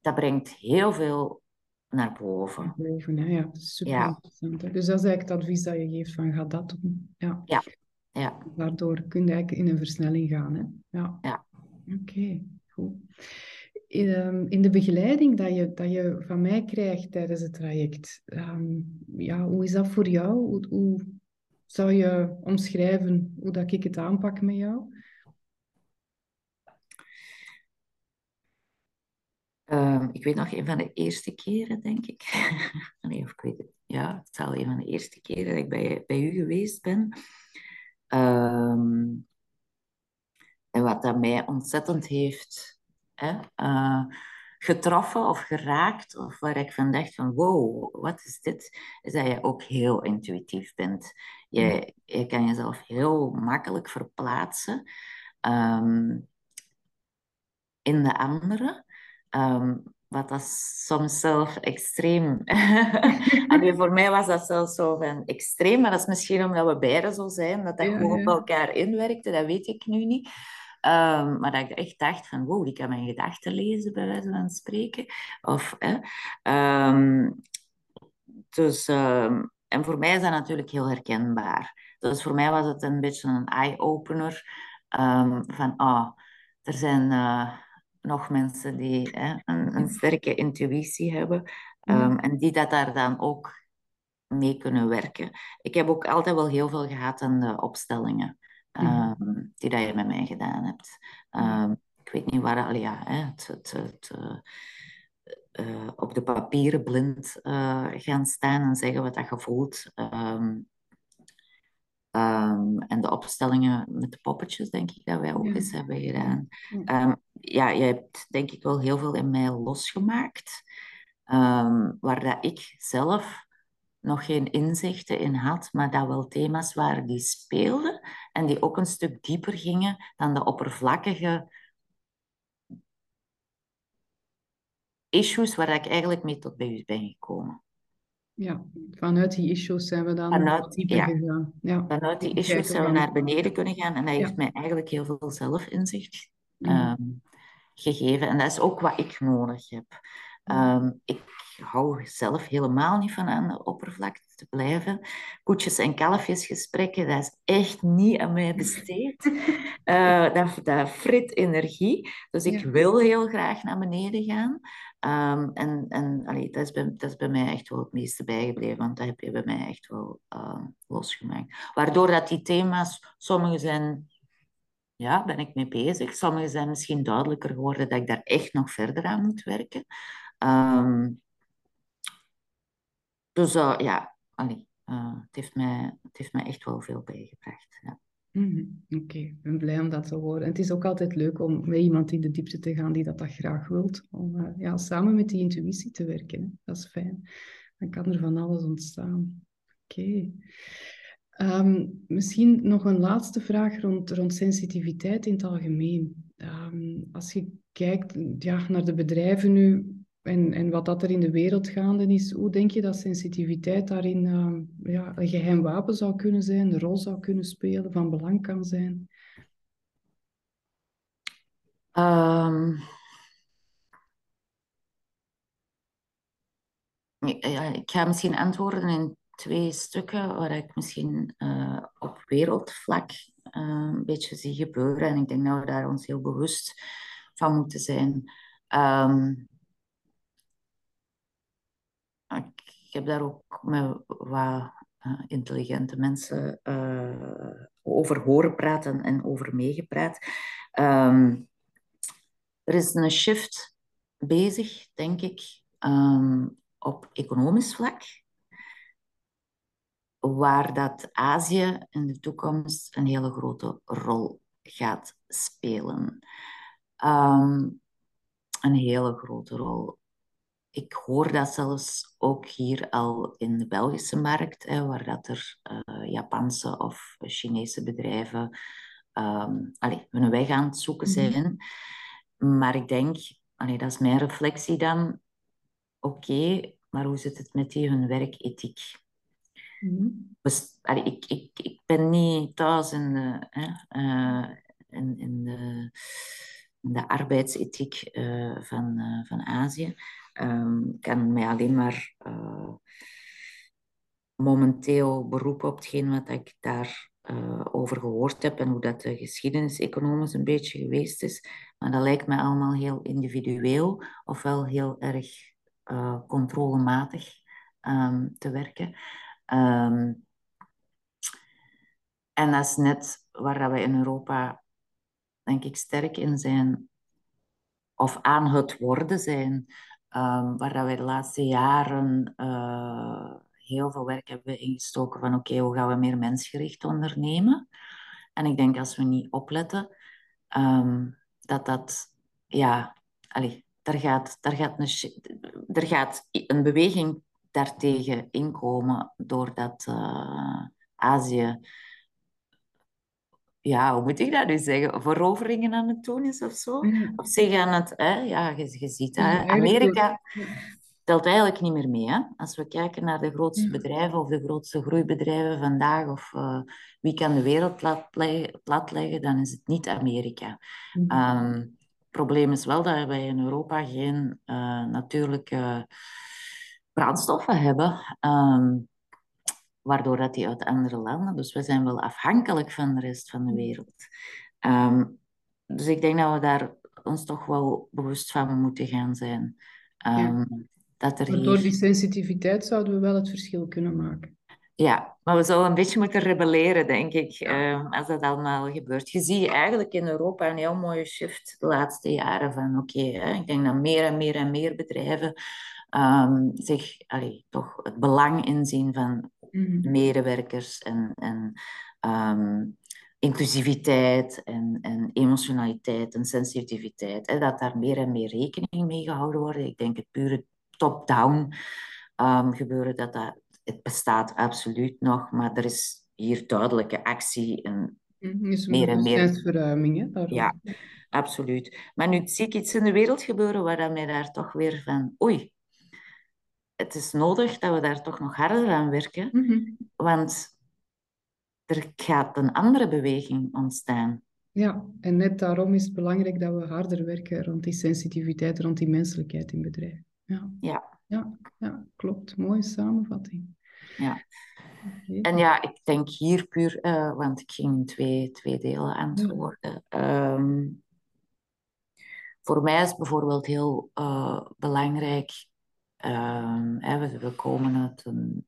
Speaker 2: dat brengt heel veel naar boven.
Speaker 1: ja, dat is super interessant. Dus dat is eigenlijk het advies dat je geeft van ga dat doen. Ja.
Speaker 2: ja. ja.
Speaker 1: Waardoor kun je eigenlijk in een versnelling gaan. Hè? Ja.
Speaker 2: ja.
Speaker 1: Oké, goed. In, ehm, in, de begeleiding dat je, dat je van mij krijgt tijdens het traject, um, ja, hoe is dat voor jou? Hoe, hoe zou je omschrijven hoe dat ik het aanpak met jou?
Speaker 2: Ehm, ik weet nog een van de eerste keren, denk ik. (laughs) nee, of ik weet het. Ja, het zal een van de eerste keren dat ik bij, bij u geweest ben. Ehm, en wat dat mij ontzettend heeft hè, uh, getroffen of geraakt, of waar ik van dacht van wow, wat is dit? Is dat je ook heel intuïtief bent. Je, je kan jezelf heel makkelijk verplaatsen um, in de anderen. Um, wat dat soms zelf extreem... (laughs) en voor mij was dat zelfs zo van extreem, maar dat is misschien omdat we beiden zo zijn, dat dat gewoon op elkaar inwerkte, dat weet ik nu niet. Um, maar dat ik echt dacht van, wow, die kan mijn gedachten lezen, bij wijze van spreken. Of, um, dus, en voor mij is dat natuurlijk heel herkenbaar. Dus voor mij was het een beetje een eye-opener van, ah, er zijn... Uh, nog mensen die hè, een, een, sterke intuïtie hebben um, en die dat daar dan ook mee kunnen werken. Ik heb ook altijd wel heel veel gehad aan de opstellingen um, die dat je met mij gedaan hebt. Um, ik weet niet waar, ja, hè, het, het, het uh, op de papieren blind uh, gaan staan en zeggen wat dat je voelt. Um, Um, en de opstellingen met de poppetjes, denk ik, dat wij ook eens hebben gedaan. Um, ja, je hebt denk ik wel heel veel in mij losgemaakt, um, waar dat ik zelf nog geen inzichten in had, maar dat wel thema's waren die speelden en die ook een stuk dieper gingen dan de oppervlakkige issues waar ik eigenlijk mee tot bij u ben gekomen.
Speaker 1: Ja, vanuit die issues zijn we dan
Speaker 2: vanuit,
Speaker 1: dieper
Speaker 2: ja,
Speaker 1: gegaan. Ja.
Speaker 2: Vanuit die issues zijn we naar beneden kunnen gaan en dat heeft mij eigenlijk heel veel zelfinzicht um, gegeven. En dat is ook wat ik nodig heb. Um, ik hou zelf helemaal niet van aan de oppervlakte te blijven. Koetjes en kalfjes gesprekken, dat is echt niet aan mij besteed. uh, (laughs) dat, dat frit energie. Dus ik wil heel graag naar beneden gaan. Um, en en allee, dat, is bij, dat is mij echt wel het meeste bijgebleven, want dat heb je bij mij echt wel uh, losgemaakt. Waardoor dat die thema's, sommige zijn, ja, ben ik mee bezig. Sommige zijn misschien duidelijker geworden dat ik daar echt nog verder aan moet werken. Um, dus uh, ja, allee, uh, het, heeft mij, het heeft mij echt wel veel bijgebracht. Ja.
Speaker 1: Mhm, oké, ik ben blij om dat te horen. En het is ook altijd leuk om met iemand in de diepte te gaan die dat, dat graag wilt. Om uh, ja, samen met die intuïtie te werken. Hè. Dat is fijn. Dan kan er van alles ontstaan. Oké. Ehm, misschien nog een laatste vraag rond, rond sensitiviteit in het algemeen. Ehm, als je kijkt ja, naar de bedrijven nu en, en wat dat er in de wereld gaande is, hoe denk je dat sensitiviteit daarin uh, ja, een geheim wapen zou kunnen zijn, een rol zou kunnen spelen, van belang kan zijn?
Speaker 2: Um, ik ga misschien antwoorden in twee stukken waar ik misschien uh, op wereldvlak uh, een beetje zie gebeuren. En ik denk dat we daar ons heel bewust van moeten zijn. Um, ik heb daar ook met wat uh, intelligente mensen uh, over horen praten en over meegepraat. Um, er is een shift bezig, denk ik, um, op economisch vlak, waar dat Azië in de toekomst een hele grote rol gaat spelen. Um, een hele grote rol ik hoor dat zelfs ook hier al in de Belgische markt, hè, waar dat er uh, Japanse of Chinese bedrijven um, allee, hun weg aan het zoeken mhm. zijn. Maar ik denk, allee, dat is mijn reflectie dan, oké, maar hoe zit het met die hun werkethiek? Mm allee, ik, ik, ik ben niet thuis in de, hè, uh, in, in de, in de arbeidsethiek uh, van, van Azië um, kan mij alleen maar uh, momenteel beroepen op hetgeen wat ik daar uh, over gehoord heb en hoe dat de geschiedenis economisch een beetje geweest is. Maar dat lijkt mij allemaal heel individueel, ofwel heel erg uh, controlematig um, te werken. Um, en dat is net waar we in Europa, denk ik, sterk in zijn, of aan het worden zijn. Um, waar dat wij de laatste jaren uh, heel veel werk hebben ingestoken van oké, hoe gaan we meer mensgericht ondernemen? En ik denk als we niet opletten, um, dat dat, ja, allee, daar, gaat, daar, gaat een, er gaat een beweging daartegen inkomen doordat uh, Azië ja, hoe moet ik dat nu zeggen, veroveringen aan het doen is of zo. Of zeggen aan het, hè, ja, je, je ziet hè, Amerika telt eigenlijk niet meer mee. Hè? Als we kijken naar de grootste bedrijven of de grootste groeibedrijven vandaag, of uh, wie kan de wereld platleggen, platleggen, dan is het niet Amerika. Um, het probleem is wel dat wij in Europa geen uh, natuurlijke brandstoffen hebben. Um, waardoor dat die uit andere landen. Dus we zijn wel afhankelijk van de rest van de wereld. Um, dus ik denk dat we daar ons toch wel bewust van moeten gaan zijn. Um,
Speaker 1: dat er door die sensitiviteit zouden we wel het verschil kunnen maken.
Speaker 2: Ja, maar we zouden een beetje moeten rebelleren, denk ik, uh, als dat allemaal gebeurt. Je ziet eigenlijk in Europa een heel mooie shift de laatste jaren van oké, ik denk dat meer en meer en meer bedrijven um, zich allee, toch het belang inzien van Mhm. medewerkers en, en um, inclusiviteit en, en emotionaliteit en sensitiviteit. Hè, dat daar meer en meer rekening mee gehouden wordt. Ik denk het pure top-down um, gebeuren, dat, dat het bestaat absoluut nog, maar er is hier duidelijke actie en
Speaker 1: is meer en meer. verruiming, hè?
Speaker 2: Ja, absoluut. Maar nu zie ik iets in de wereld gebeuren waar mij daar toch weer van, oei, het is nodig dat we daar toch nog harder aan werken, mhm. want er gaat een andere beweging ontstaan.
Speaker 1: Ja, en net daarom is het belangrijk dat we harder werken rond die sensitiviteit, rond die menselijkheid in bedrijven. Ja.
Speaker 2: Ja.
Speaker 1: Ja, ja, klopt. Mooie samenvatting.
Speaker 2: Ja. En ja, ik denk hier puur, uh, want ik ging in twee, twee delen antwoorden. Ja. Um, voor mij is bijvoorbeeld heel uh, belangrijk Uh, we, we, komen uit een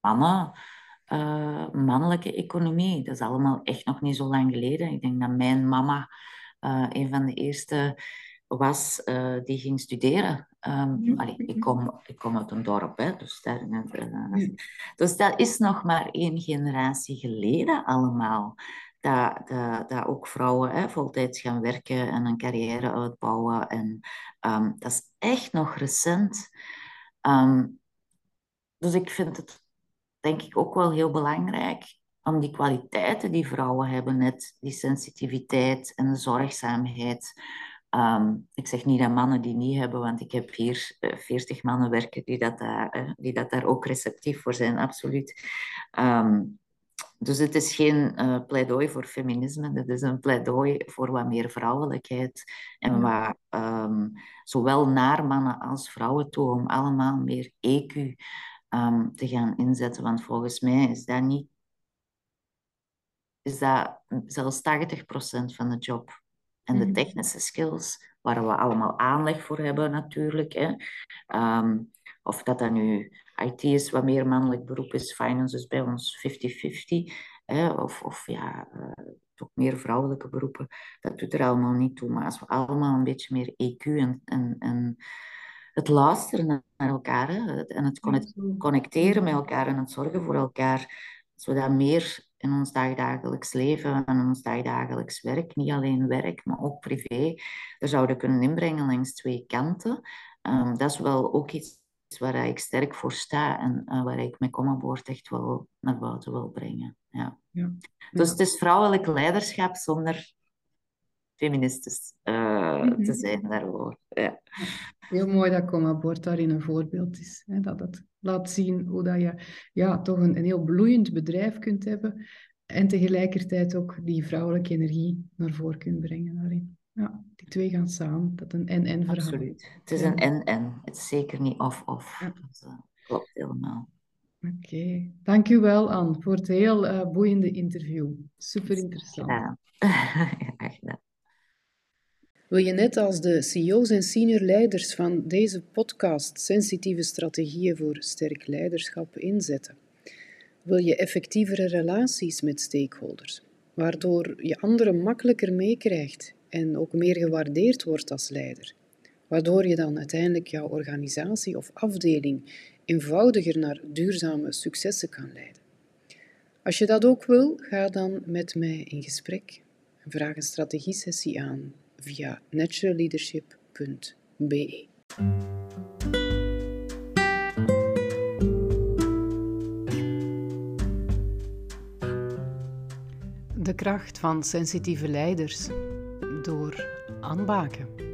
Speaker 2: mannen, uh, mannelijke economie. Dat is allemaal echt nog niet zo lang geleden. Ik denk dat mijn mama uh, een van de eerste was uh, die ging studeren. Um, allee, ik, kom, ik kom uit een dorp, hè, dus, daar, dus dat is nog maar één generatie geleden allemaal dat, dat, ook vrouwen hè, voltijds gaan werken en een carrière uitbouwen. En um, dat is echt nog recent. Um, dus ik vind het denk ik ook wel heel belangrijk om die kwaliteiten die vrouwen hebben, net die sensitiviteit en zorgzaamheid. Ehm, ik zeg niet dat mannen die niet hebben, want ik heb hier uh, 40 mannen werken die dat, daar, die dat daar ook receptief voor zijn, absoluut. Ehm, dus het is geen uh, pleidooi voor feminisme, het is een pleidooi voor wat meer vrouwelijkheid. En wat, um, zowel naar mannen als vrouwen toe, om allemaal meer EQ um, te gaan inzetten. Want volgens mij is dat niet is dat zelfs 80% van de job. En de mhm. technische skills, waar we allemaal aanleg voor hebben natuurlijk. Hè. Um, of dat dat nu IT is, wat meer mannelijk beroep is, finance is bij ons 50-50. Of, of ja, uh, toch meer vrouwelijke beroepen. Dat doet er allemaal niet toe. Maar als we allemaal een beetje meer EQ en, en, en het luisteren naar elkaar hè, en het connecteren met elkaar en het zorgen voor elkaar, als we dat meer in ons dagdagelijks leven en ons dagdagelijks werk, niet alleen werk, maar ook privé, er zouden kunnen inbrengen langs twee kanten. Um, dat is wel ook iets waar ik sterk voor sta en uh, waar ik mijn Commonboard echt wel naar buiten wil brengen. Ja. ja. Dus het is vrouwelijk leiderschap zonder feministisch uh, te mhm. zijn daarvoor. Ja.
Speaker 1: Heel mooi dat Commonboard daarin een voorbeeld is. Hè? Dat het laat zien hoe dat je ja, toch een, een heel bloeiend bedrijf kunt hebben en tegelijkertijd ook die vrouwelijke energie naar voren kunt brengen daarin. Ja, die twee gaan samen. Dat een en-en verhaal.
Speaker 2: Absoluut. Het is een en-en. Het is zeker niet of-of. Ja. Dat uh, klopt helemaal.
Speaker 1: Oké. Okay. Dank u wel, Anne, voor het heel uh, boeiende interview. Super interessant. (laughs) Ja. Wil je net als de CEO's en senior leiders van deze podcast sensitieve strategieën voor sterk leiderschap inzetten? Wil je effectievere relaties met stakeholders, waardoor je anderen makkelijker meekrijgt en ook meer gewaardeerd wordt als leider? Waardoor je dan uiteindelijk jouw organisatie of afdeling eenvoudiger naar duurzame successen kan leiden. Als je dat ook wil, ga dan met mij in gesprek en vraag een strategiesessie aan via naturalleadership.be. De kracht van sensitieve leiders door aanbaken.